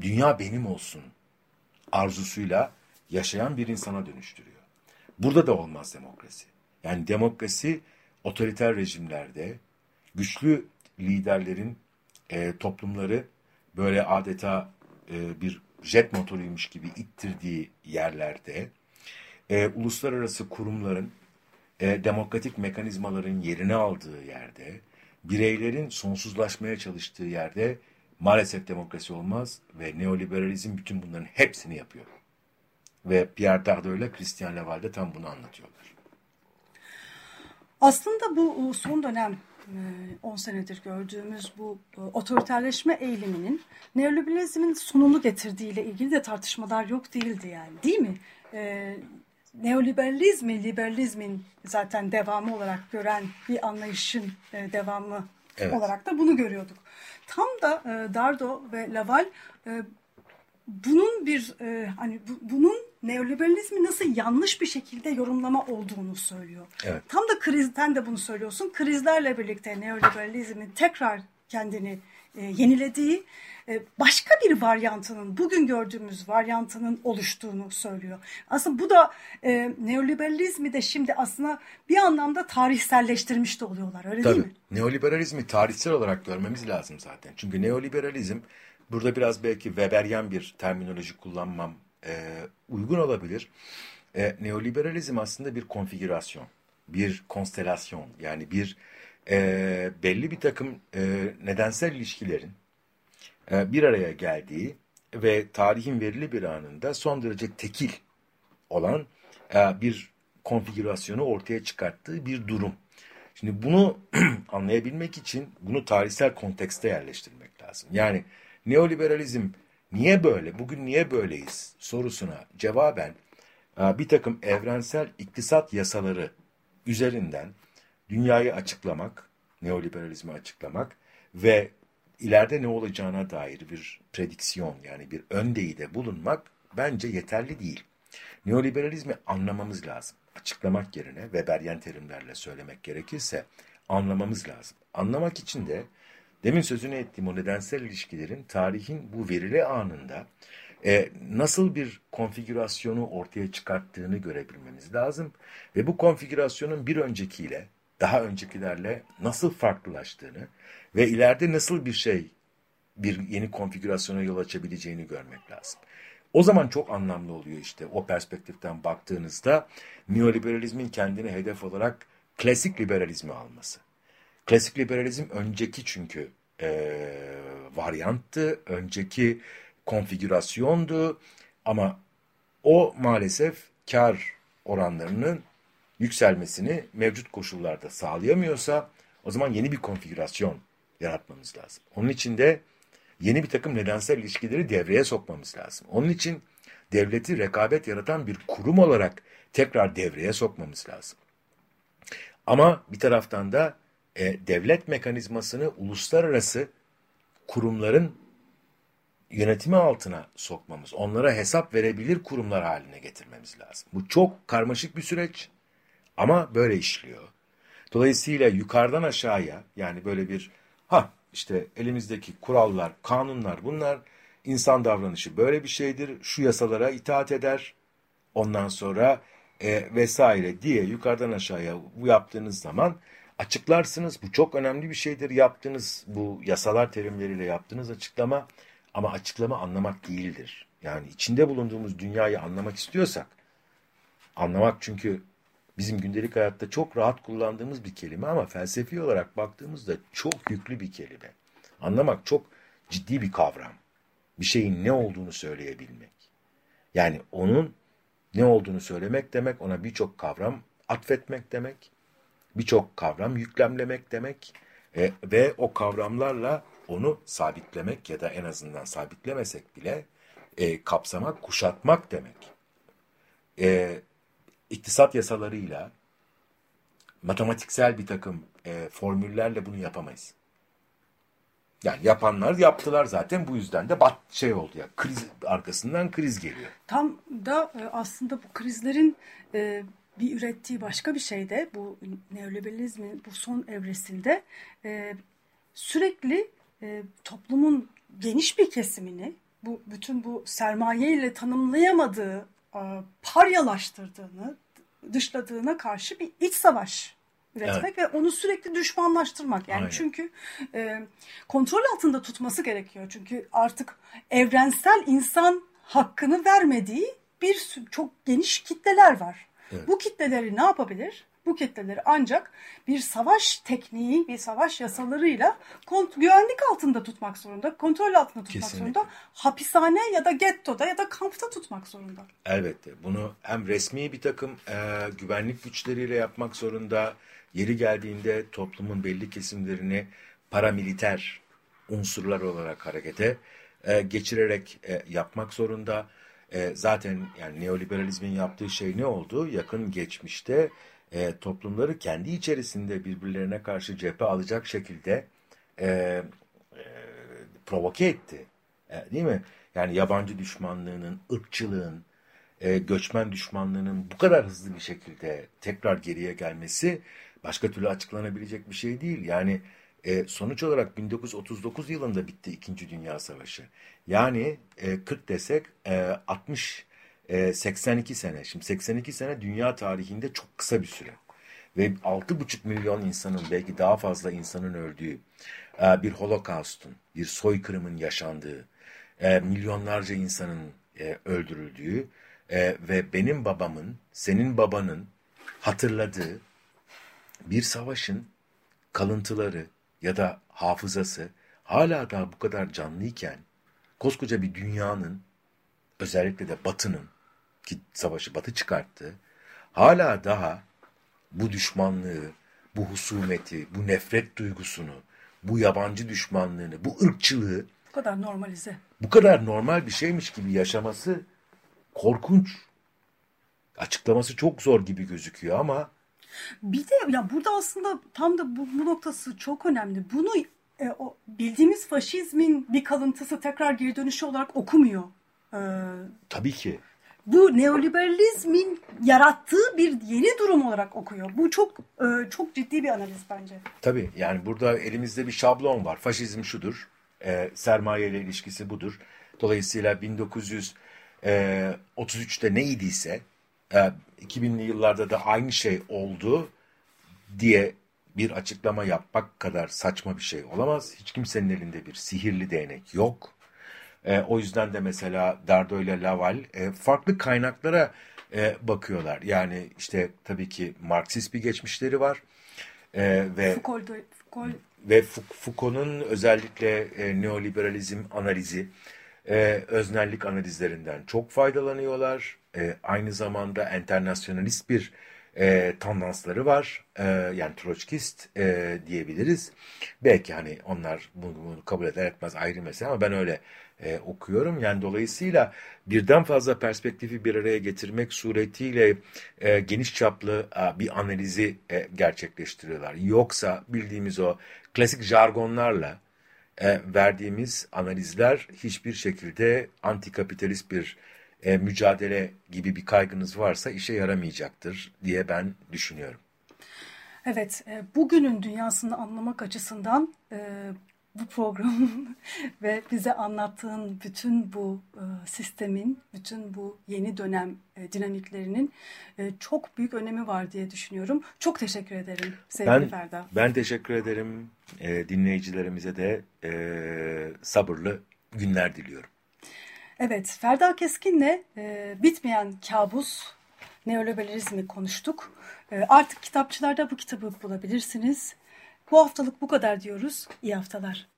dünya benim olsun arzusuyla yaşayan bir insana dönüştürüyor. Burada da olmaz demokrasi. Yani demokrasi otoriter rejimlerde güçlü liderlerin e, toplumları böyle adeta e, bir jet motoruymuş gibi ittirdiği yerlerde e, uluslararası kurumların e, demokratik mekanizmaların yerini aldığı yerde bireylerin sonsuzlaşmaya çalıştığı yerde maalesef demokrasi olmaz ve neoliberalizm bütün bunların hepsini yapıyor. Ve Pierre Dardot ile Christian Laval de tam bunu anlatıyorlar. Aslında bu son dönem 10 e, senedir gördüğümüz bu e, otoriterleşme eğiliminin neoliberalizmin sonunu getirdiğiyle ilgili de tartışmalar yok değildi yani değil mi? E, neoliberalizmi liberalizmin zaten devamı olarak gören bir anlayışın devamı evet. olarak da bunu görüyorduk. Tam da e, Dardo ve Laval e, bunun bir e, hani bu, bunun neoliberalizmi nasıl yanlış bir şekilde yorumlama olduğunu söylüyor. Evet. Tam da krizden de bunu söylüyorsun. Krizlerle birlikte neoliberalizmin tekrar kendini e, yenilediği başka bir varyantının bugün gördüğümüz varyantının oluştuğunu söylüyor. Aslında bu da e, neoliberalizmi de şimdi aslında bir anlamda tarihselleştirmiş de oluyorlar öyle Tabii. değil mi? Neoliberalizmi tarihsel olarak görmemiz lazım zaten. Çünkü neoliberalizm burada biraz belki Weberyen bir terminoloji kullanmam e, uygun olabilir. E, neoliberalizm aslında bir konfigürasyon, bir konstelasyon yani bir e, belli bir takım e, nedensel ilişkilerin bir araya geldiği ve tarihin verili bir anında son derece tekil olan e, bir konfigürasyonu ortaya çıkarttığı bir durum. Şimdi bunu [clears throat] anlayabilmek için bunu tarihsel kontekste yerleştirmek lazım. Yani neoliberalizm niye böyle, bugün niye böyleyiz sorusuna cevaben e, bir takım evrensel iktisat yasaları üzerinden dünyayı açıklamak, neoliberalizmi açıklamak ve ileride ne olacağına dair bir prediksiyon yani bir öndeyide bulunmak bence yeterli değil. Neoliberalizmi anlamamız lazım. Açıklamak yerine Weberyen terimlerle söylemek gerekirse anlamamız lazım. Anlamak için de demin sözünü ettiğim o nedensel ilişkilerin tarihin bu verili anında e, nasıl bir konfigürasyonu ortaya çıkarttığını görebilmemiz lazım. Ve bu konfigürasyonun bir öncekiyle daha öncekilerle nasıl farklılaştığını ve ileride nasıl bir şey, bir yeni konfigürasyona yol açabileceğini görmek lazım. O zaman çok anlamlı oluyor işte o perspektiften baktığınızda neoliberalizmin kendine hedef olarak klasik liberalizmi alması. Klasik liberalizm önceki çünkü e, varyanttı, önceki konfigürasyondu ama o maalesef kar oranlarının yükselmesini mevcut koşullarda sağlayamıyorsa o zaman yeni bir konfigürasyon yaratmamız lazım. Onun için de yeni bir takım nedensel ilişkileri devreye sokmamız lazım. Onun için devleti rekabet yaratan bir kurum olarak tekrar devreye sokmamız lazım. Ama bir taraftan da e, devlet mekanizmasını uluslararası kurumların yönetimi altına sokmamız, onlara hesap verebilir kurumlar haline getirmemiz lazım. Bu çok karmaşık bir süreç ama böyle işliyor. Dolayısıyla yukarıdan aşağıya yani böyle bir ha işte elimizdeki kurallar, kanunlar bunlar insan davranışı böyle bir şeydir. Şu yasalara itaat eder. Ondan sonra e, vesaire diye yukarıdan aşağıya bu yaptığınız zaman açıklarsınız. Bu çok önemli bir şeydir. Yaptığınız bu yasalar terimleriyle yaptığınız açıklama ama açıklama anlamak değildir. Yani içinde bulunduğumuz dünyayı anlamak istiyorsak anlamak çünkü bizim gündelik hayatta çok rahat kullandığımız bir kelime ama felsefi olarak baktığımızda çok yüklü bir kelime. Anlamak çok ciddi bir kavram. Bir şeyin ne olduğunu söyleyebilmek. Yani onun ne olduğunu söylemek demek, ona birçok kavram atfetmek demek, birçok kavram yüklemlemek demek e, ve o kavramlarla onu sabitlemek ya da en azından sabitlemesek bile e, kapsamak, kuşatmak demek. E, iktisat yasalarıyla, matematiksel bir takım e, formüllerle bunu yapamayız. Yani yapanlar yaptılar zaten bu yüzden de bat şey oldu ya kriz arkasından kriz geliyor. Tam da e, aslında bu krizlerin e, bir ürettiği başka bir şey de bu neoliberalizmin bu son evresinde e, sürekli toplumun geniş bir kesimini bu bütün bu sermaye ile tanımlayamadığı paryalaştırdığını dışladığına karşı bir iç savaş üretmek evet. ve onu sürekli düşmanlaştırmak. Yani Aynen. çünkü e, kontrol altında tutması gerekiyor. Çünkü artık evrensel insan hakkını vermediği bir çok geniş kitleler var. Evet. Bu kitleleri ne yapabilir? Bu kitleleri ancak bir savaş tekniği, bir savaş yasalarıyla güvenlik altında tutmak zorunda, kontrol altında tutmak Kesinlikle. zorunda, hapishane ya da gettoda ya da kampta tutmak zorunda. Elbette. Bunu hem resmi bir takım e, güvenlik güçleriyle yapmak zorunda, Yeri geldiğinde toplumun belli kesimlerini paramiliter unsurlar olarak harekete e, geçirerek e, yapmak zorunda. E, zaten yani neoliberalizmin yaptığı şey ne oldu? Yakın geçmişte e, toplumları kendi içerisinde birbirlerine karşı cephe alacak şekilde e, e, provoke etti. E, değil mi? Yani yabancı düşmanlığının, ırkçılığın, e, göçmen düşmanlığının bu kadar hızlı bir şekilde tekrar geriye gelmesi Başka türlü açıklanabilecek bir şey değil. Yani e, sonuç olarak 1939 yılında bitti İkinci Dünya Savaşı. Yani e, 40 desek e, 60 e, 82 sene. Şimdi 82 sene dünya tarihinde çok kısa bir süre. Ve 6,5 milyon insanın belki daha fazla insanın öldüğü e, bir holokaustun, bir soykırımın yaşandığı, e, milyonlarca insanın e, öldürüldüğü e, ve benim babamın, senin babanın hatırladığı bir savaşın kalıntıları ya da hafızası hala daha bu kadar canlıyken koskoca bir dünyanın özellikle de batının savaşı batı çıkarttı hala daha bu düşmanlığı, bu husumeti, bu nefret duygusunu, bu yabancı düşmanlığını, bu ırkçılığı bu kadar normalize. Bu kadar normal bir şeymiş gibi yaşaması korkunç. Açıklaması çok zor gibi gözüküyor ama bir de ya burada aslında tam da bu, bu noktası çok önemli. Bunu e, o bildiğimiz faşizmin bir kalıntısı tekrar geri dönüşü olarak okumuyor. Ee, Tabii ki. Bu neoliberalizmin yarattığı bir yeni durum olarak okuyor. Bu çok e, çok ciddi bir analiz bence. Tabii yani burada elimizde bir şablon var. Faşizm şudur, e, sermaye ile ilişkisi budur. Dolayısıyla 1933'te ne idiyse 2000'li yıllarda da aynı şey oldu diye bir açıklama yapmak kadar saçma bir şey olamaz. Hiç kimsenin elinde bir sihirli değnek yok. E, o yüzden de mesela Dardo ile Laval e, farklı kaynaklara e, bakıyorlar. Yani işte tabii ki Marksist bir geçmişleri var. E, ve Foucault, Foucault. ve Foucault'un özellikle e, neoliberalizm analizi e, öznellik analizlerinden çok faydalanıyorlar. E, aynı zamanda enternasyonalist bir e, tandansları var. E, yani Troçkist e, diyebiliriz. Belki hani onlar bunu, bunu kabul eder etmez ayrı mesele ama ben öyle e, okuyorum. Yani dolayısıyla birden fazla perspektifi bir araya getirmek suretiyle e, geniş çaplı e, bir analizi e, gerçekleştiriyorlar. Yoksa bildiğimiz o klasik jargonlarla e, verdiğimiz analizler hiçbir şekilde antikapitalist bir e, mücadele gibi bir kaygınız varsa işe yaramayacaktır diye ben düşünüyorum. Evet, e, bugünün dünyasını anlamak açısından e, bu program [laughs] ve bize anlattığın bütün bu e, sistemin, bütün bu yeni dönem e, dinamiklerinin e, çok büyük önemi var diye düşünüyorum. Çok teşekkür ederim sevgili ben, Ferda. Ben teşekkür ederim. E, dinleyicilerimize de e, sabırlı günler diliyorum. Evet, Ferda Keskin'le e, bitmeyen kabus neoliberalizmi konuştuk. E, artık kitapçılarda bu kitabı bulabilirsiniz. Bu haftalık bu kadar diyoruz. İyi haftalar.